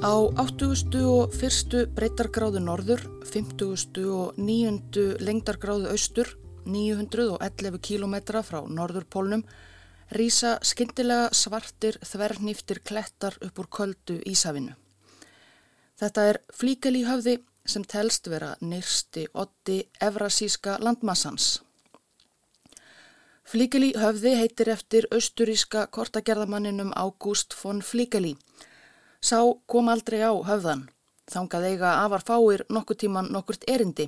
Á 80. og 1. breytargráðu norður, 50. og 9. lengdargráðu austur, 911 km frá norðurpólnum, rýsa skindilega svartir þvernýftir klettar upp úr köldu Ísafinu. Þetta er flíkeli höfði sem telst vera nýrsti otti evrasíska landmassans. Flíkeli höfði heitir eftir austuríska kortagerðamanninum Ágúst von Flíkeli Sá kom aldrei á höfðan, þangað eiga afar fáir nokkur tíman nokkurt erindi,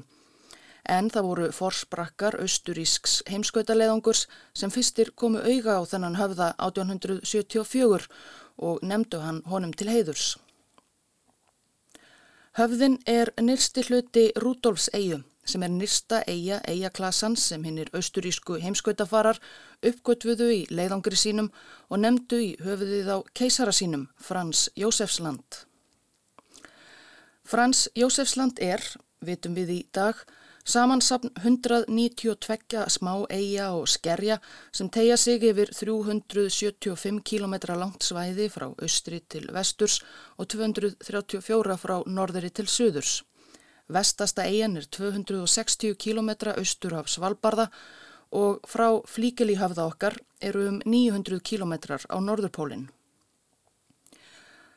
en það voru forsprakkar austurísks heimskautaleðangurs sem fyrstir komu auga á þennan höfða 1874 og nefndu hann honum til heiðurs. Höfðin er nýrsti hluti Rúdolfs eigum sem er nýrsta eiga, eigaklasan sem hinn er austurísku heimskautafarar uppgötvuðu í leiðangri sínum og nefndu í höfuðið á keisara sínum, Frans Jósefsland. Frans Jósefsland er, vitum við í dag, samansapn 192 smá eiga og skerja sem tegja sig yfir 375 km langt svæði frá austri til vesturs og 234 frá norðri til söðurs. Vestasta eigin er 260 km austur af Svalbardha og frá flíkelíhafða okkar eru um 900 km á norðurpólinn.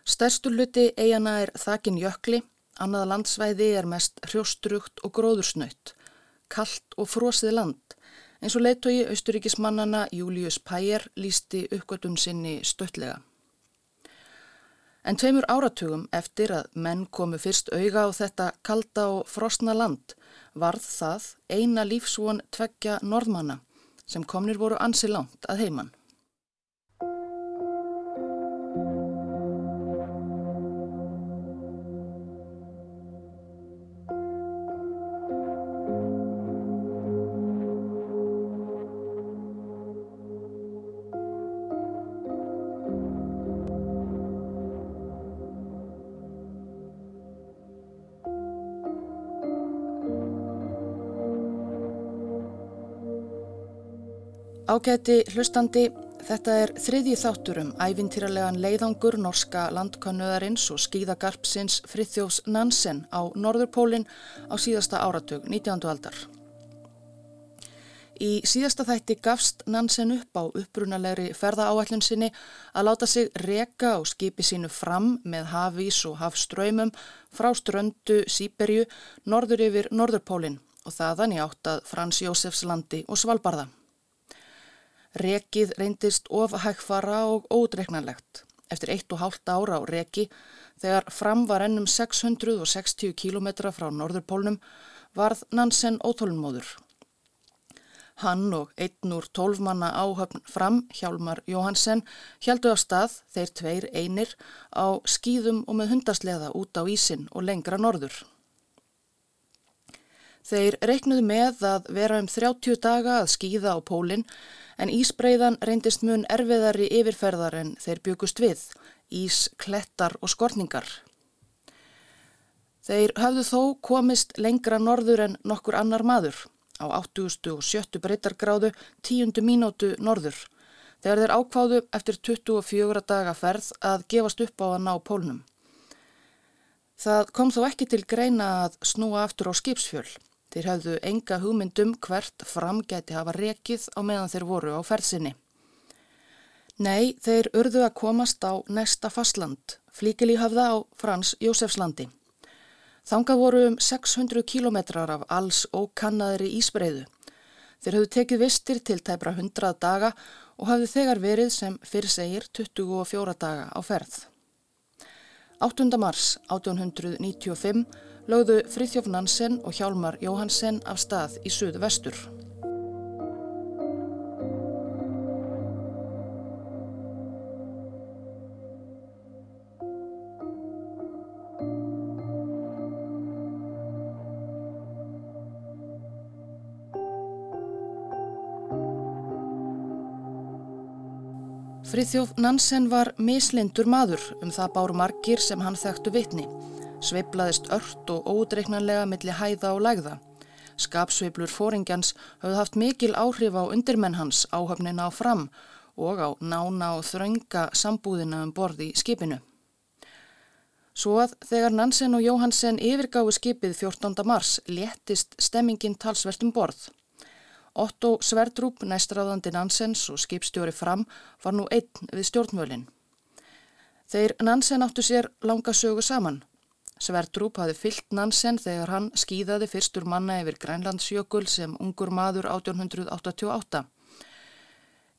Stærstu luti eigana er þakin jökli, annað landsvæði er mest hrjóstrugt og gróðursnöytt, kallt og frosið land, eins og leittói austuríkismannana Július Pæjar lísti uppgötun sinni stöttlega. En tveimur áratugum eftir að menn komu fyrst auga á þetta kalda og frosna land varð það eina lífsvon tveggja norðmanna sem komnir voru ansi langt að heimann. Ágæti hlustandi, þetta er þriðji þátturum ævintýralegan leiðangur norska landkönnuðarins og skíðagarpsins Frithjófs Nansen á Norðurpólinn á síðasta áratug, 19. aldar. Í síðasta þætti gafst Nansen upp á upprunalegri ferðaáætlun sinni að láta sig reka á skipi sínu fram með hafís og hafströymum frá ströndu Sýberju norður yfir Norðurpólinn og þaðan í áttað Frans Jósefs landi og Svalbardha. Rekið reyndist of hægfara og ódreiknanlegt. Eftir eitt og hálft ára á reki, þegar fram var ennum 660 km frá Norðurpólnum, varð Nansen ótólunmóður. Hann og einn úr tólfmanna áhöfn fram, Hjálmar Jóhansen, heldu af stað, þeir tveir einir, á skýðum og með hundasleða út á ísin og lengra norður. Þeir reiknuðu með að vera um 30 daga að skýða á pólinn en Ísbreiðan reyndist mun erfiðari yfirferðar en þeir byggust við, ís, klettar og skorningar. Þeir höfðu þó komist lengra norður en nokkur annar maður, á 80. og 70 breytargráðu, 10. mínútu norður, þegar þeir ákváðu eftir 24 daga ferð að gefast upp á að ná pólnum. Það kom þó ekki til greina að snúa aftur á skipsfjöl. Þeir hafðu enga hugmyndum hvert framgæti hafa rekið á meðan þeir voru á ferðsinni. Nei, þeir urðu að komast á næsta fastland, flíkilíhafða á Frans Jósefslandi. Þanga voru um 600 kílometrar af alls og kannaðri ísbreyðu. Þeir hafðu tekið vistir til tæpra 100 daga og hafðu þegar verið sem fyrir segir 24 daga á ferð. 8. mars 1895 lögðu Fríþjóf Nansen og Hjálmar Jóhansen af stað í söðu vestur. Fríþjóf Nansen var mislindur maður um það báru margir sem hann þekktu vitni sveiblaðist ört og ódreiknanlega millir hæða og lægða. Skapsveiblur fóringjans hafði haft mikil áhrif á undirmenn hans áhafnina á fram og á nána og þrönga sambúðina um borði í skipinu. Svo að þegar Nansen og Jóhansen yfirgáðu skipið 14. mars léttist stemmingin talsvert um borð. Otto Sverdrup, næstráðandi Nansens og skipstjóri fram var nú einn við stjórnmölinn. Þeir Nansen áttu sér langa sögu saman. Sverdrup hafi fyllt Nansen þegar hann skýðaði fyrstur manna yfir Grænlandsjökul sem ungur maður 1888.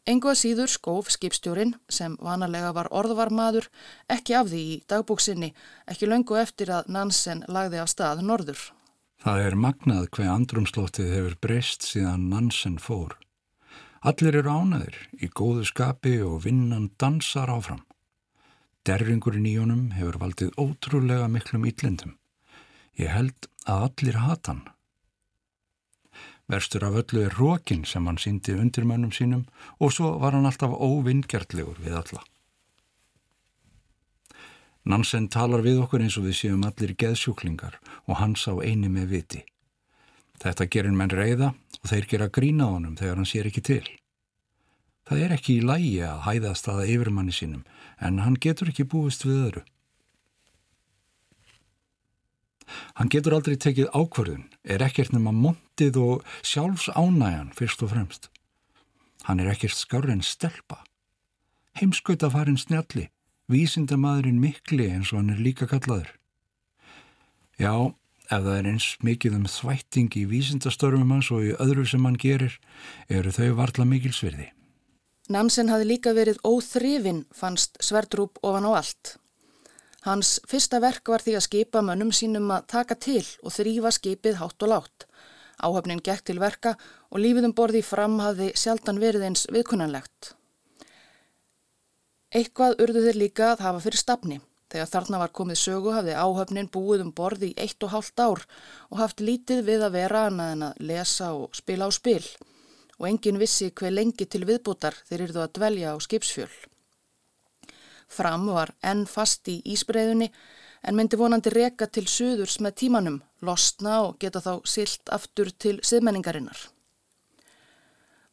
Engu að síður skóf skipstjórin sem vanalega var orðvarmaður ekki af því í dagbúksinni, ekki löngu eftir að Nansen lagði af stað norður. Það er magnað hver andrumslóttið hefur breyst síðan Nansen fór. Allir eru ánaðir í góðu skapi og vinnan dansar áfram. Derringurinn í honum hefur valdið ótrúlega miklum íllendum. Ég held að allir hata hann. Verstur af öllu er rókin sem hann síndi undir mönnum sínum og svo var hann alltaf óvingjartlegur við alla. Nansen talar við okkur eins og við séum allir geðsjúklingar og hans á eini með viti. Þetta gerir menn reyða og þeir gera grína á honum þegar hann sér ekki til. Það er ekki í lægi að hæðast aða yfirmanni sínum en hann getur ekki búist við öðru. Hann getur aldrei tekið ákvörðun, er ekkert nema montið og sjálfs ánæjan fyrst og fremst. Hann er ekkert skárið en stelpa. Heimskauta farin snjalli, vísindamaðurinn mikli eins og hann er líka kallaður. Já, ef það er eins mikið um þvætting í vísindastörfum hans og í öðru sem hann gerir, eru þau varla mikilsverði. Nansen hafi líka verið óþrifin, fannst Sverdrup ofan á allt. Hans fyrsta verk var því að skipa mönnum sínum að taka til og þrýfa skipið hátt og látt. Áhöfnin gekk til verka og lífið um borði fram hafði sjaldan verið eins viðkunnanlegt. Eitthvað urðu þeir líka að hafa fyrir stafni. Þegar þarna var komið sögu hafði áhöfnin búið um borði í eitt og hálft ár og haft lítið við að vera annað en að lesa og spila á spil. Og engin vissi hver lengi til viðbútar þeir yrðu að dvelja á skipsfjöl. Fram var enn fast í ísbreyðunni en myndi vonandi reka til suðurs með tímanum, losna og geta þá silt aftur til siðmenningarinnar.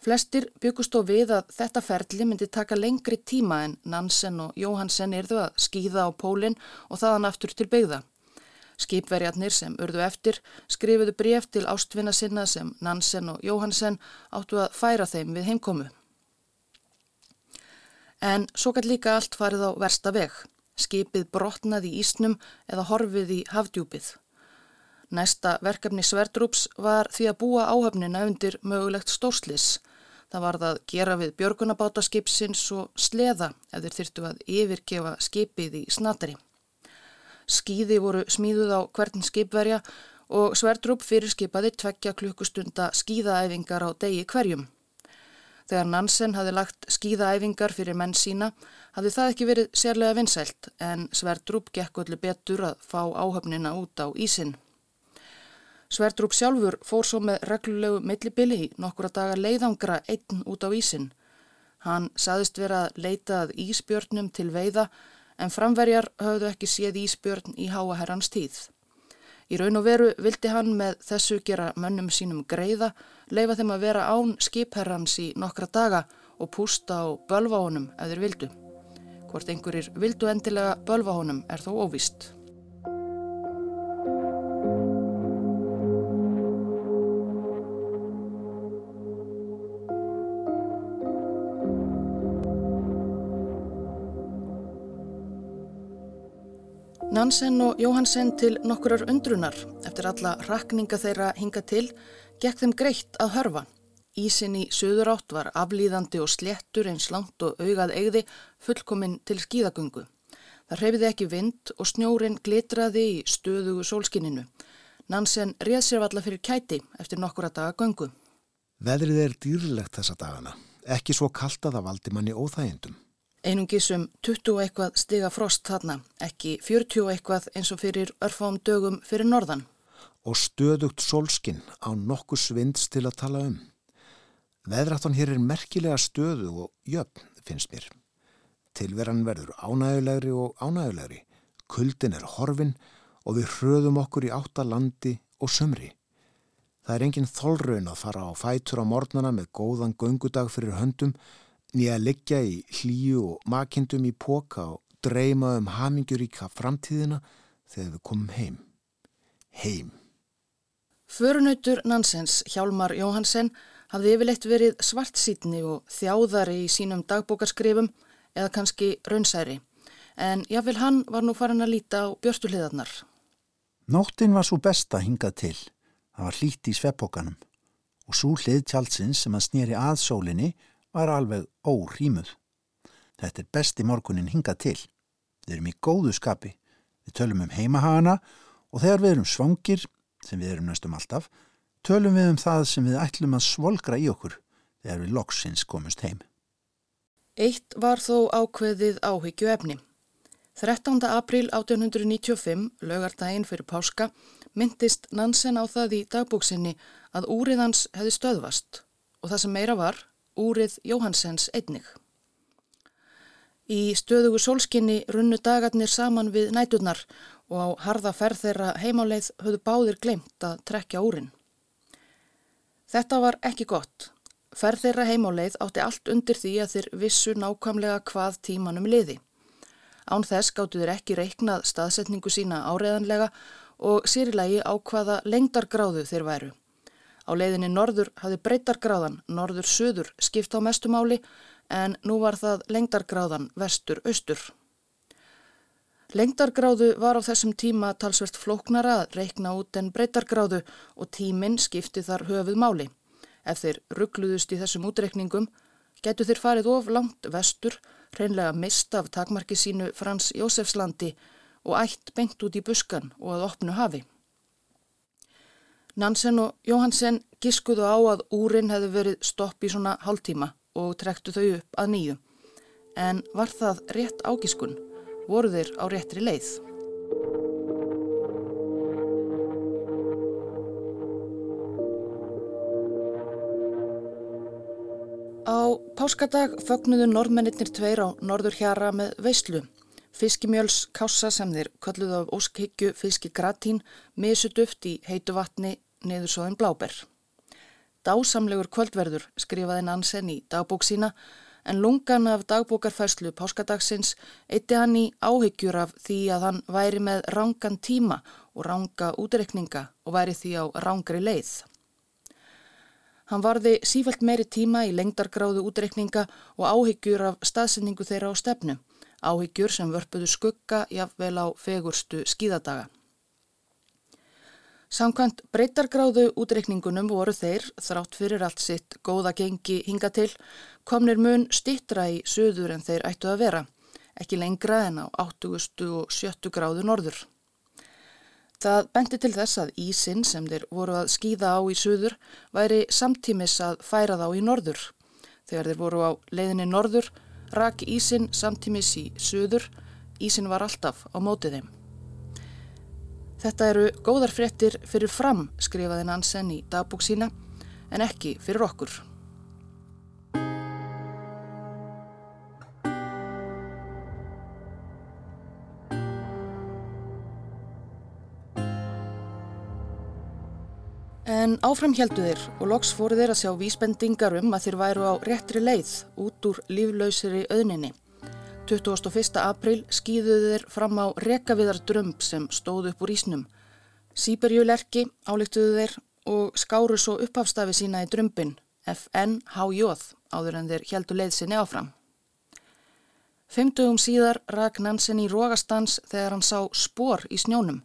Flestir byggust og við að þetta ferli myndi taka lengri tíma en Nansen og Jóhansen yrðu að skýða á pólinn og þaðan aftur til byggða. Skipverjarnir sem urðu eftir skrifuðu bref til ástvinna sinna sem Nansen og Jóhansen áttu að færa þeim við heimkomu. En svo gæti líka allt farið á versta veg. Skipið brotnaði í ísnum eða horfið í hafdjúpið. Næsta verkefni Sverdrups var því að búa áhöfnina undir mögulegt stórslis. Það var það gera við björgunabátaskipsins og sleða þeir þyrtu að yfirgefa skipið í snatari. Skíði voru smíðuð á hvern skipverja og Sverdrup fyrirskipaði tvekja klukkustunda skíðaæfingar á degi hverjum. Þegar Nansen hafi lagt skýðaæfingar fyrir menn sína hafi það ekki verið sérlega vinsælt en Sverdrup gekk öllu betur að fá áhöfnina út á ísin. Sverdrup sjálfur fór svo með reglulegu millibili í nokkura daga leiðangra einn út á ísin. Hann saðist vera að leitað ísbjörnum til veiða en framverjar höfðu ekki séð ísbjörn í háaherrans tíð. Í raun og veru vildi hann með þessu gera mönnum sínum greiða, leifa þeim að vera án skipherrans í nokkra daga og pústa á bölváhunum ef þeir vildu. Hvort einhverjir vildu endilega bölváhunum er þó óvist. Nansen og Jóhansen til nokkurar undrunar eftir alla rakninga þeirra hinga til gekk þeim greitt að hörfa. Ísin í söður átt var aflýðandi og slettur eins langt og augað eigði fullkominn til skíðagöngu. Það reyfiði ekki vind og snjórin glitraði í stöðugu sólskinninu. Nansen réð sér valla fyrir kæti eftir nokkura daga göngu. Veðrið er dýrlegt þessa dagana, ekki svo kallt að það valdi manni óþægindum. Einungisum 20 eitthvað stiga frost þarna, ekki 40 eitthvað eins og fyrir örfám dögum fyrir norðan. Og stöðugt sólskinn á nokkuð svinds til að tala um. Veðráttan hér er merkilega stöðu og jöfn, finnst mér. Tilveran verður ánægulegri og ánægulegri. Kuldin er horfin og við hröðum okkur í áttalandi og sömri. Það er engin þólraun að fara á fætur á mornana með góðan göngudag fyrir höndum nýja að leggja í hlýju og makindum í póka og dreyma um hamingjuríka framtíðina þegar við komum heim. Heim. Förunautur Nansens, Hjálmar Jóhansen, hafði yfirleitt verið svartsýtni og þjáðari í sínum dagbókarskrifum eða kannski raunsæri. En jáfnvel hann var nú farin að líta á björstuhliðarnar. Nóttin var svo besta hingað til. Það var hlýtt í sveppókanum og svo hlið tjálsins sem að snýri að sólinni var alveg órýmuð. Þetta er besti morgunin hingað til. Við erum í góðu skapi. Við tölum um heimahagana og þegar við erum svangir, sem við erum næstum alltaf, tölum við um það sem við ætlum að svolgra í okkur þegar við loksins komumst heim. Eitt var þó ákveðið áhyggju efni. 13. april 1895, lögardaginn fyrir páska, myndist Nansen á það í dagbóksinni að úrið hans hefði stöðvast og það sem meira var, úrið Jóhansens einnig. Í stöðugu sólskinni runnu dagarnir saman við næturnar og á harða ferð þeirra heimáleið höfðu báðir glemt að trekja úrin. Þetta var ekki gott. Ferð þeirra heimáleið átti allt undir því að þeir vissu nákvæmlega hvað tímanum liði. Án þess gáttu þeir ekki reiknað staðsetningu sína áreðanlega og sérilegi á hvaða lengdargráðu þeir væru. Á leiðinni norður hafði breytargráðan norður-söður skipt á mestumáli en nú var það lengdargráðan vestur-austur. Lengdargráðu var á þessum tíma talsvert flóknara að reikna út en breytargráðu og tíminn skipti þar höfuð máli. Ef þeir ruggluðust í þessum útreikningum, getur þeir farið of langt vestur, reynlega mist af takmarki sínu Frans Jósefslandi og ætt beint út í buskan og að opnu hafi. Nansen og Jóhansen giskuðu á að úrin hefði verið stopp í svona hálftíma og trektu þau upp að nýju. En var það rétt ágiskun? Voru þeir á réttri leið? Á páskadag fögnuðu norðmennir tveir á norður hjara með veislu. Fiskimjöls kássa sem þeir kalluðu af óskhyggju fiskigratín misuduft í heitu vatni neður svoðin bláber. Dásamlegur kvöldverður skrifaði Nansen í dagbók sína en lungan af dagbókarfærslu páskadagsins eitti hann í áhyggjur af því að hann væri með rángan tíma og ránga útrekninga og væri því á rángri leið. Hann varði sífælt meiri tíma í lengdargráðu útrekninga og áhyggjur af staðsendingu þeirra á stefnu, áhyggjur sem vörpuðu skugga jafnvel á fegurstu skíðadaga. Samkvæmt breytargráðu útreikningunum voru þeir, þrátt fyrir allt sitt góða gengi hinga til, komnir mun stittra í söður en þeir ættu að vera, ekki lengra en á 80. og 70. gráðu norður. Það bendi til þess að ísinn sem þeir voru að skýða á í söður væri samtímis að færa þá í norður. Þegar þeir voru á leiðinni norður, rak ísinn samtímis í söður, ísinn var alltaf á mótið þeim. Þetta eru góðar fréttir fyrir fram, skrifaði Nansen í dagbúk sína, en ekki fyrir okkur. En áfram heldu þeir og loks fóru þeir að sjá vísbendingar um að þeir væru á réttri leið út úr líflausiri auðninni. 21. april skýðuðu þeir fram á rekaviðar drömb sem stóðu upp úr ísnum. Sýberjulerki álíktuðu þeir og skáru svo upphafstafi sína í drömbin FNHJ áður en þeir heldu leiðsinni áfram. Femtugum síðar rak Nansen í rógastans þegar hann sá spór í snjónum.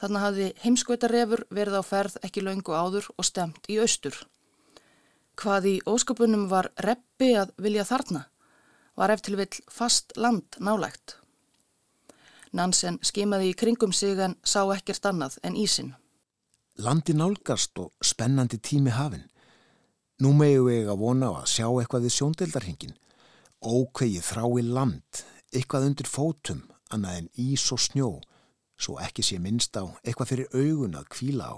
Þannig hafði heimskveitarefur verið á ferð ekki laungu áður og stemt í austur. Hvað í óskapunum var reppi að vilja þarna? var eftir vill fast land nálægt. Nansen skimaði í kringum sig en sá ekkert annað en ísin. Landi nálgast og spennandi tími hafinn. Nú megu við að vona á að sjá eitthvað við sjóndeldarhingin. Ókveið þrái land, eitthvað undir fótum, annað en ís og snjó, svo ekki sé minnst á eitthvað fyrir augun að kvíla á.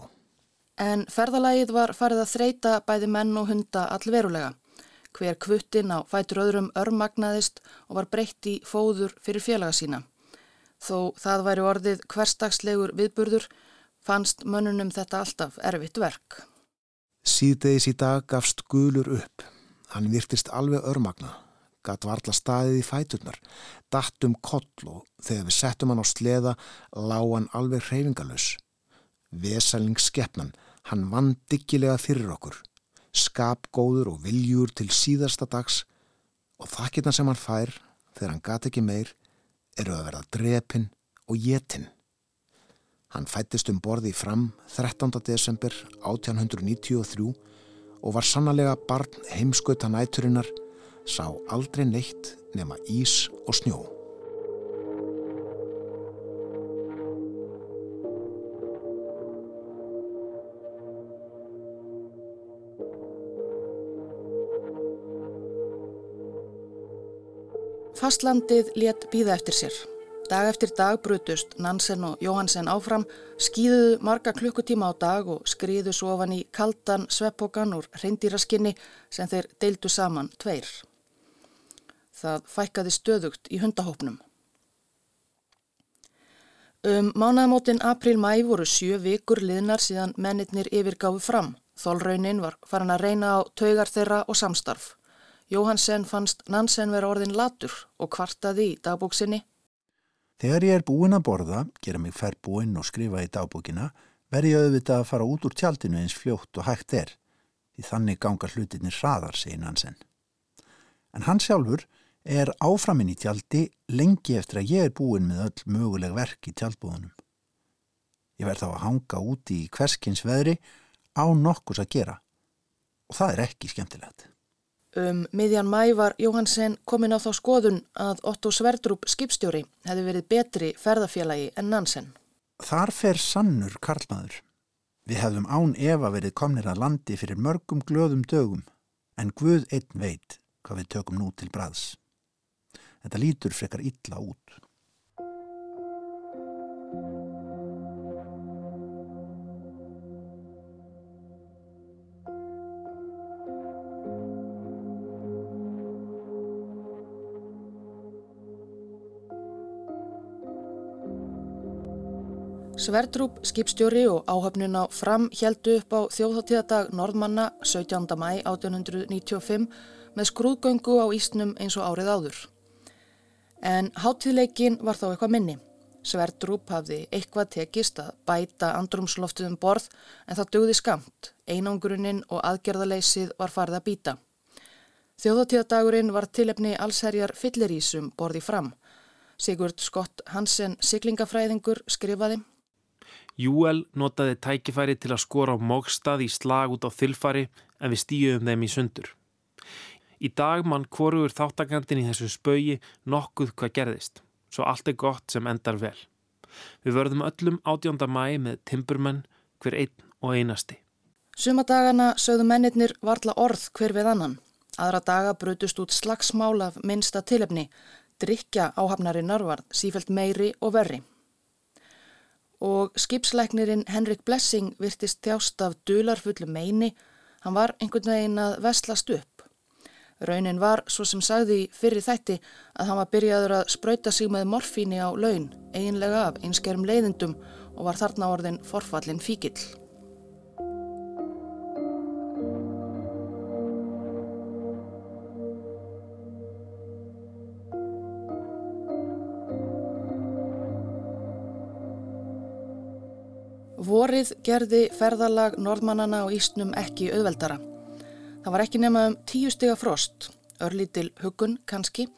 En ferðalagið var farið að þreita bæði menn og hunda allverulega. Hver kvuttin á fætur öðrum örmagnaðist og var breytt í fóður fyrir félaga sína. Þó það væri orðið hverstagslegur viðburður fannst mönnunum þetta alltaf erfitt verk. Síðdeis í dag gafst gulur upp. Hann virtist alveg örmagna. Gatt varla staðið í fæturnar, datt um koll og þegar við settum hann á sleða lág hann alveg hreyfingalus. Vesalingsskeppnan, hann vann diggilega fyrir okkur, skapgóður og viljur til síðasta dags og þakkirna sem hann fær þegar hann gat ekki meir eru að verða drepin og jetin. Hann fættist um borði fram 13. desember 1893 og var sannlega barn heimskauta næturinnar, sá aldrei neitt nema ís og snjó. Fastlandið let býða eftir sér. Dag eftir dag brutust Nansen og Jóhansen áfram, skýðuðu marga klukkutíma á dag og skriðu svo ofan í kaldan sveppokan úr reyndýraskinni sem þeir deildu saman tveir. Það fækkaði stöðugt í hundahópnum. Um mánaðamótin april-mæ voru sjö vikur liðnar síðan mennitnir yfirgáfu fram. Þólraunin var farin að reyna á taugar þeirra og samstarf. Jóhansen fannst Nansen vera orðin latur og kvartaði í dagbóksinni Þegar ég er búin að borða, gera mig færbúinn og skrifa í dagbókina, verð ég auðvitað að fara út úr tjaldinu eins fljótt og hægt er, því þannig ganga hlutinir hraðar, segir Nansen. En hann sjálfur er áframinn í tjaldi lengi eftir að ég er búin með öll möguleg verk í tjaldbúðunum. Ég verð þá að hanga úti í hverskins veðri á nokkus að gera og það er ekki skemmtilegt. Um miðjan mæ var Jóhansen komin á þá skoðun að Otto Sverdrup skipstjóri hefði verið betri ferðafélagi en Nansen. Þar fer sannur Karlmaður. Við hefðum án Eva verið komnir að landi fyrir mörgum glöðum dögum en Guð einn veit hvað við tökum nú til braðs. Þetta lítur frekar illa út. Sverdrup, skipstjóri og áhöfnun á fram heldu upp á þjóðháttíðadag Norðmanna 17. mæ 1895 með skrúðgöngu á Ísnum eins og árið áður. En háttíðleikin var þá eitthvað minni. Sverdrup hafði eitthvað tekist að bæta andrumsloftuðum borð en það dögði skamt. Einangrunin og aðgerðaleysið var farið að býta. Þjóðháttíðadagurinn var tilefni allsherjar fyllirísum borði fram. Sigurd Skott Hansen, siglingafræðingur, skrifaði Júel notaði tækifæri til að skora á mókstað í slag út á þylfari en við stíðum þeim í sundur. Í dag mann hvorugur þáttakandin í þessu spögi nokkuð hvað gerðist, svo allt er gott sem endar vel. Við verðum öllum átjónda mæi með timburmenn hver einn og einasti. Sumadagana sögðu mennirnir varla orð hver við annan. Aðra daga brutust út slagsmál af minsta tilefni, drikja áhafnarinnar var sífælt meiri og verri og skipsleiknirinn Henrik Blessing virtist þjást af dularfullu meini, hann var einhvern veginn að veslast upp. Raunin var, svo sem sagði fyrir þætti, að hann var byrjaður að spröyta sig með morfíni á laun, eiginlega af einskerum leiðindum og var þarna orðin forfallin fíkill. Vorið gerði ferðalag norðmannana á Ísnum ekki auðveldara. Það var ekki nema um tíu stiga frost, örlítil hugun kannski,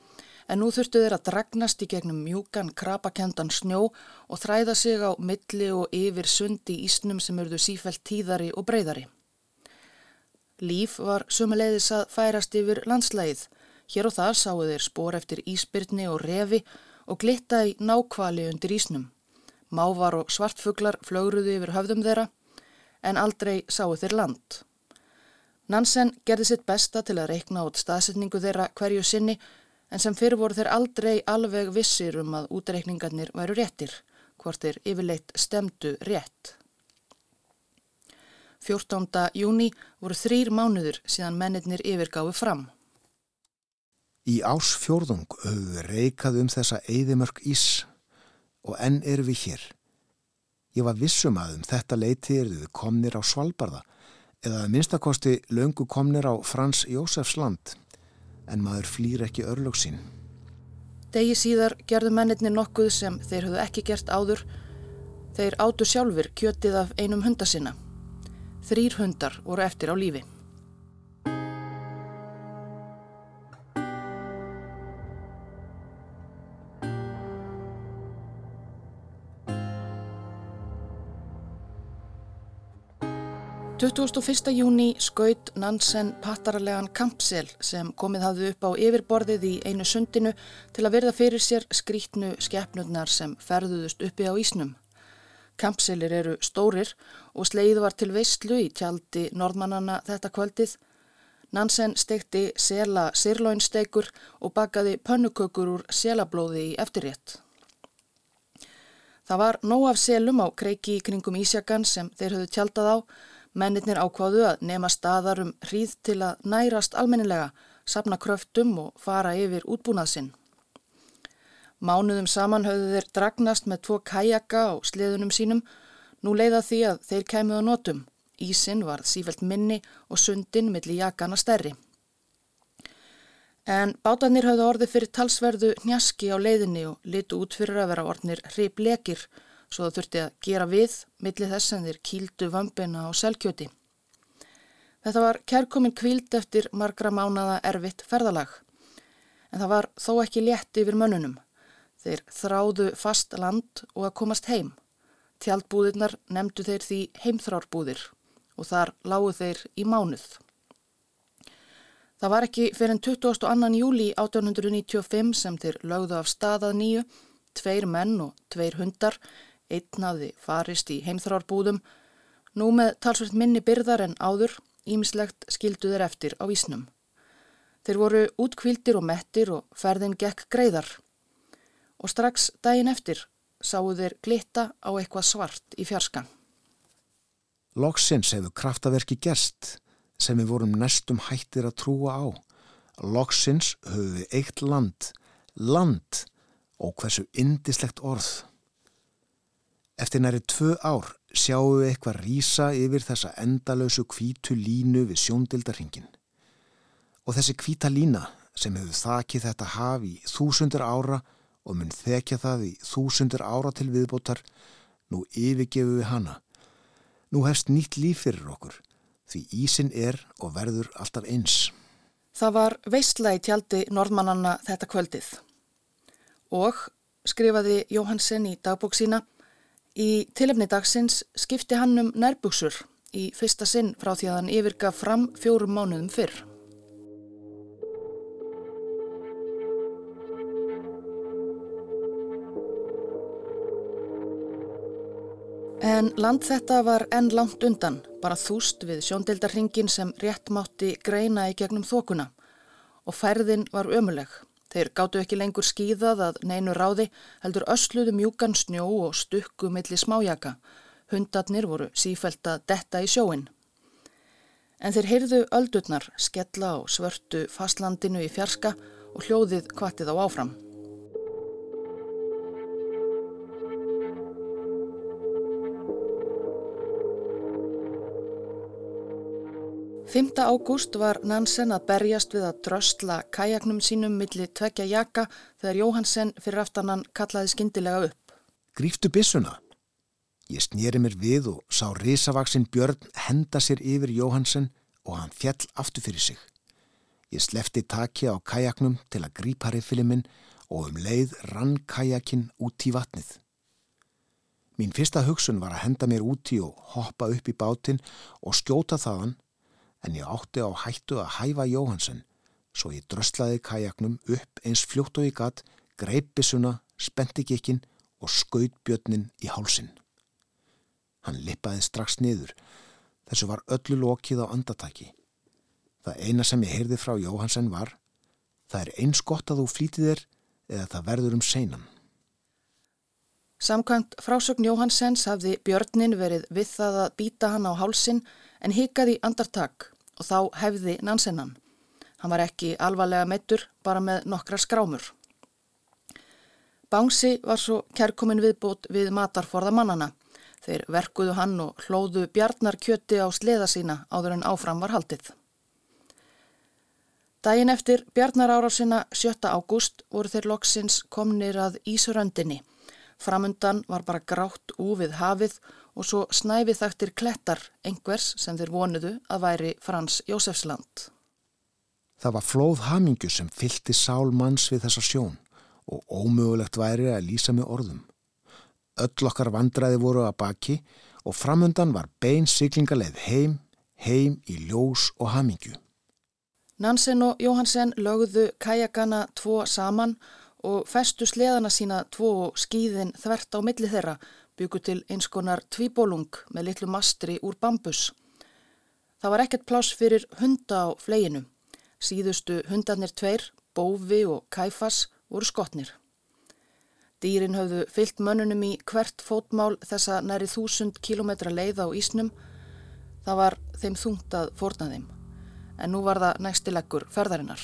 en nú þurftu þeir að dragnast í gegnum mjúkan, krapakendan snjó og þræða sig á milli og yfir sundi Ísnum sem eruðu sífælt tíðari og breyðari. Líf var sumulegðis að færast yfir landslægið. Hér og þar sáu þeir spór eftir íspyrni og refi og glitta í nákvali undir Ísnum. Mávar og svartfuglar flögruðu yfir höfðum þeirra en aldrei sáu þeir land. Nansen gerði sitt besta til að reikna út staðsetningu þeirra hverju sinni en sem fyrir voru þeir aldrei alveg vissir um að útreikningarnir væru réttir, hvort þeir yfirleitt stemdu rétt. 14. júni voru þrýr mánuður síðan mennirnir yfirgáfi fram. Í ás fjórðung höfðu reikað um þessa eðimörk ís og enn eru við hér. Ég var vissum að um þetta leiti eru við komnir á Svalbardha eða minnstakosti löngu komnir á Frans Jósefs land. en maður flýr ekki örlög sín. Degi síðar gerðu mennirni nokkuð sem þeir höfðu ekki gert áður. Þeir átu sjálfur kjötið af einum hunda sinna. Þrýr hundar voru eftir á lífi. 21. júni skaut Nansen pattaralegan kampsel sem komið hafði upp á yfirborðið í einu sundinu til að verða fyrir sér skrítnu skeppnurnar sem ferðuðust uppi á ísnum. Kampselir eru stórir og sleið var til veistlu í tjaldi norðmannana þetta kvöldið. Nansen stekti sela sirlóinstekur og bakaði pönnukökur úr selablóði í eftirrétt. Það var nóg af selum á kreiki kringum Ísjagan sem þeir höfðu tjaldað á Mennirnir ákváðu að nema staðar um hríð til að nærast almennilega, sapna kröftum og fara yfir útbúnaðsinn. Mánuðum saman höfðu þeir dragnast með tvo kajaka á sliðunum sínum, nú leiða því að þeir kæmuðu á notum. Ísin var sífælt minni og sundin millir jakana stærri. En bátarnir höfðu orði fyrir talsverðu njaski á leiðinni og litu út fyrir að vera orðnir hrib lekir svo það þurfti að gera við millir þess en þeir kýldu vömbina og selkjöti. Þetta var kærkomin kvíld eftir margra mánada erfitt ferðalag, en það var þó ekki létt yfir mönnunum. Þeir þráðu fast land og að komast heim. Tjaldbúðirnar nefndu þeir því heimþrárbúðir og þar lágu þeir í mánuð. Það var ekki fyrir en 22. júli 1895 sem þeir lögðu af staðað nýju, tveir menn og tveir hundar Einn hafði farist í heimþrárbúðum, nú með talsveit minni byrðar en áður, ímislegt skildu þeir eftir á ísnum. Þeir voru útkvildir og mettir og ferðin gekk greiðar. Og strax daginn eftir sáu þeir glitta á eitthvað svart í fjarskan. Loksins hefur kraftaverki gerst sem við vorum nestum hættir að trúa á. Loksins við eitt land, land og hversu indislegt orð. Eftir næri tvö ár sjáum við eitthvað rýsa yfir þessa endalösu kvítu línu við sjóndildarhingin. Og þessi kvíta lína sem hefur þakið þetta haf í þúsundur ára og mun þekja það í þúsundur ára til viðbótar, nú yfirgefu við hana. Nú hefst nýtt líf fyrir okkur, því ísin er og verður alltaf eins. Það var veistla í tjaldi norðmannanna þetta kvöldið. Og, skrifaði Jóhansen í dagbók sína, Í tilefni dagsins skipti hann um nærbuksur í fyrsta sinn frá því að hann yfirgaf fram fjórum mánuðum fyrr. En land þetta var enn langt undan, bara þúst við sjóndeldarhingin sem rétt mátti greina í gegnum þokuna og færðin var ömuleg. Þeir gáttu ekki lengur skýðað að neinu ráði heldur ösluðu mjúkan snjó og stukku milli smájaka. Hundarnir voru sífælt að detta í sjóin. En þeir heyrðu öldurnar skella á svörtu fastlandinu í fjarska og hljóðið kvartið á áfram. 5. ágúst var Nansen að berjast við að dröstla kajaknum sínum millir tvekja jaka þegar Jóhansen fyrir aftanan kallaði skindilega upp. Gríftu bissuna? Ég snýri mér við og sá risavaksinn Björn henda sér yfir Jóhansen og hann fjall aftur fyrir sig. Ég slefti taki á kajaknum til að grípa riffili minn og um leið rann kajakinn út í vatnið. Mín fyrsta hugsun var að henda mér úti og hoppa upp í bátinn og skjóta þaðan en ég átti á hættu að hæfa Jóhansen svo ég dröslaði kajaknum upp eins fljótt og ég gatt, greip bissuna, spenti gekkin og skaut björnin í hálsin. Hann lippaði strax niður. Þessu var öllu lokið á andatæki. Það eina sem ég heyrði frá Jóhansen var Það er eins gott að þú flítið þér eða það verður um seinan. Samkvæmt frásögn Jóhansens hafði björnin verið við það að býta hann á hálsin en hikaði andartak og þá hefði Nansennan. Hann var ekki alvarlega meittur, bara með nokkra skrámur. Bánsi var svo kærkomin viðbót við matarforða mannana. Þeir verkuðu hann og hlóðu bjarnar kjöti á sleða sína áður en áfram var haldið. Dægin eftir Bjarnar árásina 7. ágúst voru þeir loksins komnir að Ísuröndinni. Framundan var bara grátt úfið hafið og svo snæfið þaktir klettar engvers sem þeir vonuðu að væri Frans Jósefsland. Það var flóð hamingu sem fylti sál manns við þessa sjón og ómögulegt væri að lýsa með orðum. Öll okkar vandræði voru að baki og framundan var bein siglingaleið heim, heim í ljós og hamingu. Nansen og Jóhansen lögðu kajakana tvo saman og festu sleðana sína tvo og skýðin þvert á milli þeirra byggu til eins konar tvíbólung með litlu mastri úr bambus. Það var ekkert pláss fyrir hunda á fleginu. Síðustu hundarnir tveir, Bófi og Kæfas, voru skotnir. Dýrin höfðu fyllt mönnunum í hvert fótmál þessa næri þúsund kilometra leið á Ísnum. Það var þeim þungt að forna þeim en nú var það næstileggur ferðarinnar.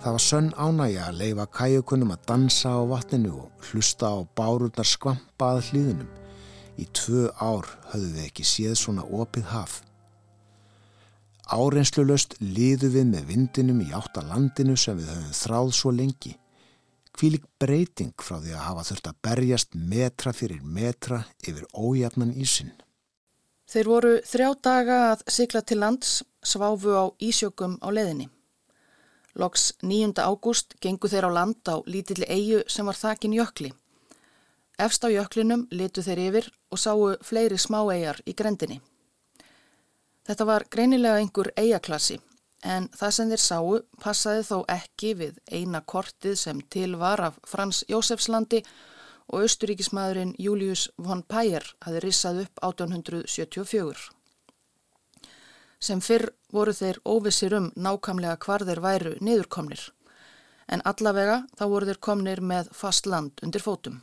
Það var sönn ánægja að leifa kæjukunum að dansa á vatninu og hlusta á bárurnar skvampa að hlýðunum. Í tvö ár höfðu við ekki séð svona opið haf. Áreinslulegst liðu við með vindinum í átta landinu sem við höfum þráð svo lengi. Kvílik breyting frá því að hafa þurft að berjast metra fyrir metra yfir ójafnan ísin. Þeir voru þrjá daga að sykla til lands, sváfu á Ísjökum á leðinni. Loks 9. ágúst gengu þeir á land á lítilli eigu sem var þakin jökli. Efst á jöklinum litu þeir yfir og sáu fleiri smá eigar í grendinni. Þetta var greinilega einhver eijaklassi en það sem þeir sáu passaði þó ekki við eina kortið sem til var af Frans Jósefslandi og austuríkismadurinn Július von Payer hafi rissað upp 1874. Sem fyrr voru þeir óvissir um nákamlega hvar þeir væru niðurkomnir en allavega þá voru þeir komnir með fast land undir fótum.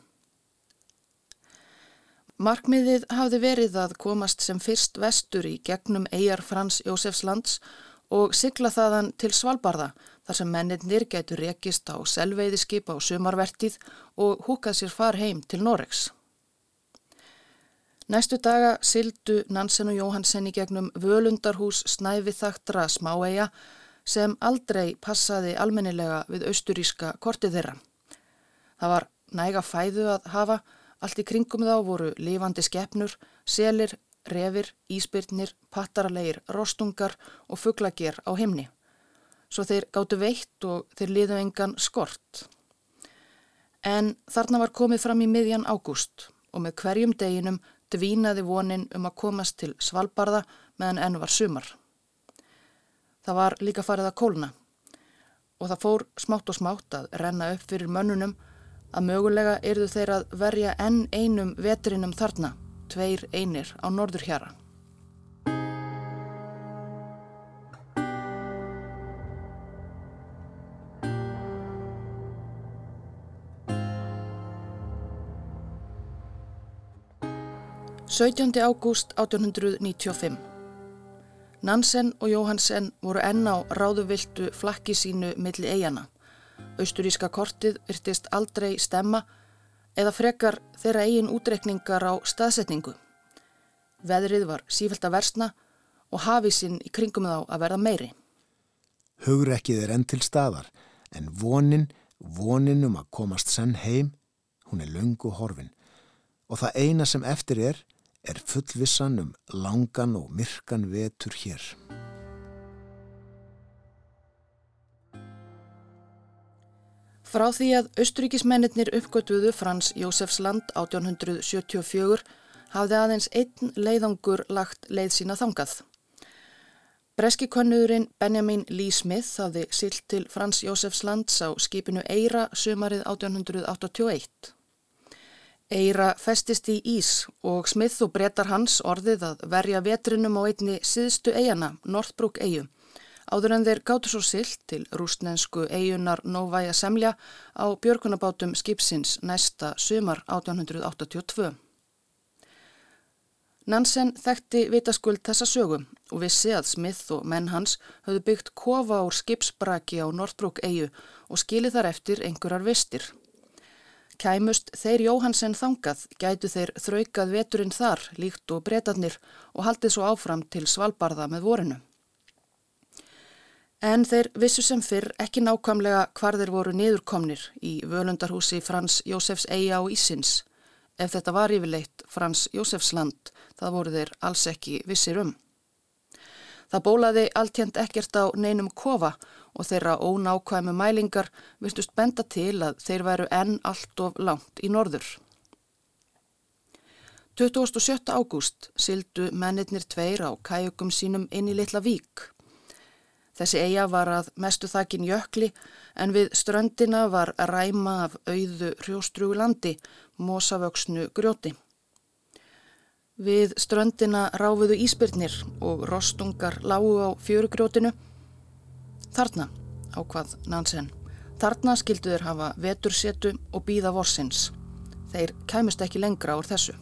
Markmiðið hafði verið að komast sem fyrst vestur í gegnum eigjar Frans Jósefslands og sigla þaðan til Svalbardha þar sem mennir gætu rekist á selveiðiskip á sumarvertið og húkað sér far heim til Noregs. Næstu daga sildu Nansen og Jóhansen í gegnum völundarhús snæfi þaktra smáeia sem aldrei passaði almennilega við austuríska kortið þeirra. Það var næga fæðu að hafa Allt í kringum þá voru lifandi skeppnur, selir, refir, íspyrnir, pattaralegir, rostungar og fugglager á himni. Svo þeir gáttu veitt og þeir liðu engan skort. En þarna var komið fram í miðjan ágúst og með hverjum deginum dvínaði vonin um að komast til Svalbardha meðan enn var sumar. Það var líka farið að kólna og það fór smátt og smátt að renna upp fyrir mönnunum að mögulega erðu þeir að verja enn einum vetrinum þarna, tveir einir á norður hjara. Sautjóndi ágúst 1895 Nansen og Jóhansen voru enn á ráðuviltu flakki sínu milli eigana. Austuríska kortið virtist aldrei stemma eða frekar þeirra eigin útrekningar á staðsetningu. Veðrið var sífælt að versna og hafísinn í kringum þá að verða meiri. Hugrekkið er enn til staðar en vonin, vonin um að komast senn heim, hún er lungu horfin og það eina sem eftir er, er fullvissan um langan og myrkan vetur hér. Frá því að austuríkismennir uppgötuðu Frans Jósefsland 1874 hafði aðeins einn leiðangur lagt leið sína þangað. Breskikonnuðurinn Benjamin Lee Smith hafði silt til Frans Jósefslands á skipinu Eira sömarið 1881. Eira festist í Ís og Smith og brettar hans orðið að verja vetrinum á einni síðstu eigana, Northbrook eigu. Áður en þeir gáttu svo silt til rústnensku eigunar Novaja Semlja á björgunabátum skipsins næsta sumar 1882. Nansen þekkti vitaskuld þessa sögum og vissi að Smith og menn hans höfðu byggt kofa úr skipsbraki á Nortbrúk eigu og skilið þar eftir einhverjar vistir. Kæmust þeir Jóhansen þangað gætu þeir þraukað veturinn þar líkt og breytarnir og haldið svo áfram til Svalbarða með vorinu. En þeir vissu sem fyrr ekki nákvæmlega hvar þeir voru niðurkomnir í völundarhúsi Frans Jósefs eiga á Ísins. Ef þetta var yfirleitt Frans Jósefsland, það voru þeir alls ekki vissir um. Það bólaði alltjent ekkert á neinum kofa og þeirra ónákvæmu mælingar virtust benda til að þeir væru enn allt of langt í norður. 27. ágúst sildu mennirnir tveir á kæjökum sínum inn í litla vík. Þessi eiga var að mestu þakin jökli en við ströndina var að ræma af auðu hrjóstrugu landi, mosavöksnu grjóti. Við ströndina ráfuðu íspyrnir og rostungar lágu á fjörugrjótinu. Þarna, ákvað Nansen, þarna skildu þeir hafa vetursetu og býða vorsins. Þeir kæmust ekki lengra úr þessu.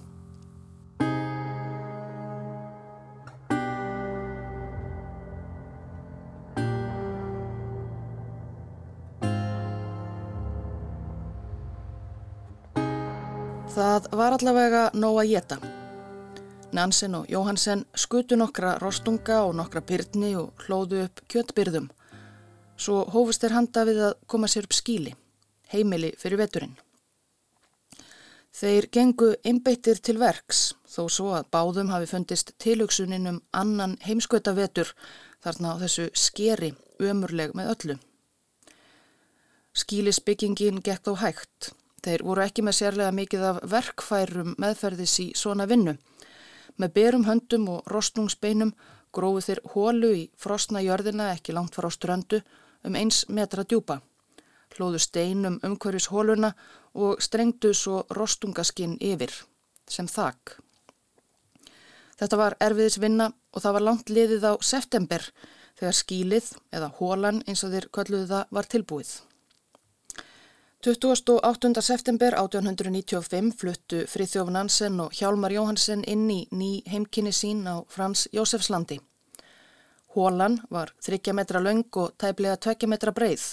Það var allavega nóg að geta. Nansen og Jóhansen skutu nokkra rostunga og nokkra byrni og hlóðu upp kjötbyrðum. Svo hófust þeir handa við að koma sér upp skíli, heimili fyrir veturinn. Þeir gengu einbeittir til verks þó svo að báðum hafi fundist tilugsunin um annan heimskvöta vetur þarna á þessu skeri ömurleg með öllu. Skílisbyggingin gekk þó hægt. Þeir voru ekki með sérlega mikið af verkfærum meðferðis í svona vinnu Með berum höndum og rostnungsbeinum gróðu þeir hólu í frostna jörðina ekki langt fara á ströndu um eins metra djúpa. Hlóðu steinum umhverjus hóluna og strengdu svo rostungaskinn yfir, sem þakk. Þetta var erfiðis vinna og það var langt liðið á september þegar skílið eða hólan eins og þeir kölluðu það var tilbúið. 28. september 1895 fluttu Frithjóf Nansen og Hjálmar Jóhansen inn í ný heimkynni sín á Frans Jósefslandi. Hólan var 30 metra laung og tæplega 20 metra breið.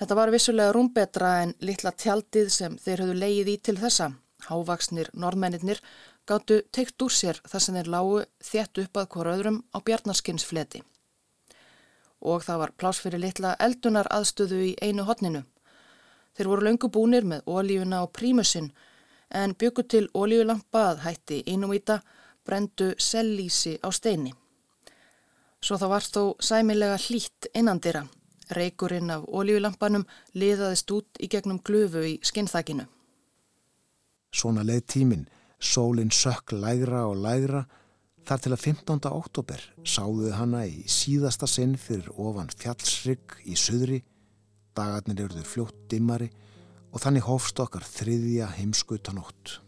Þetta var vissulega rúmbetra en litla tjaldið sem þeir höfðu leið í til þessa. Hávaksnir normennir gáttu teikt úr sér þar sem þeir lágu þétt upp að hver öðrum á bjarnarskinsfleti. Og það var plás fyrir litla eldunar aðstöðu í einu hodninu. Þeir voru löngu búnir með ólífuna og prímusinn en byggu til ólífulampa að hætti innumýta brendu sellísi á steini. Svo það var þó sæmilega hlýtt innandira. Reikurinn af ólífulampanum liðaðist út í gegnum glufu í skinnþakinu. Svona leið tíminn, sólinn sökk lægra og lægra þar til að 15. oktober sáðu hana í síðasta sinn fyrir ofan fjallsrygg í söðri dagarnir eruður fljótt dimmari og þannig hófst okkar þriðja heimskutanótt.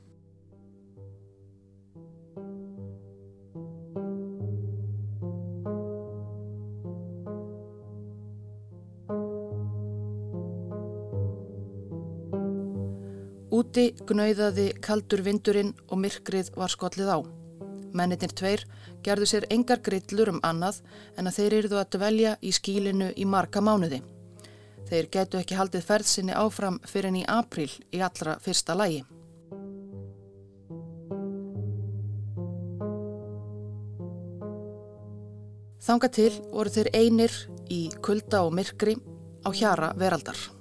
Úti gnauðaði kaldur vindurinn og myrkrið var skollið á. Mennitin tveir gerðu sér engar grillur um annað en að þeir eruðu að dvelja í skílinu í marga mánuði. Þeir getu ekki haldið ferðsynni áfram fyrir enn í april í allra fyrsta lægi. Þanga til voru þeir einir í kulda og myrkri á hjara veraldar.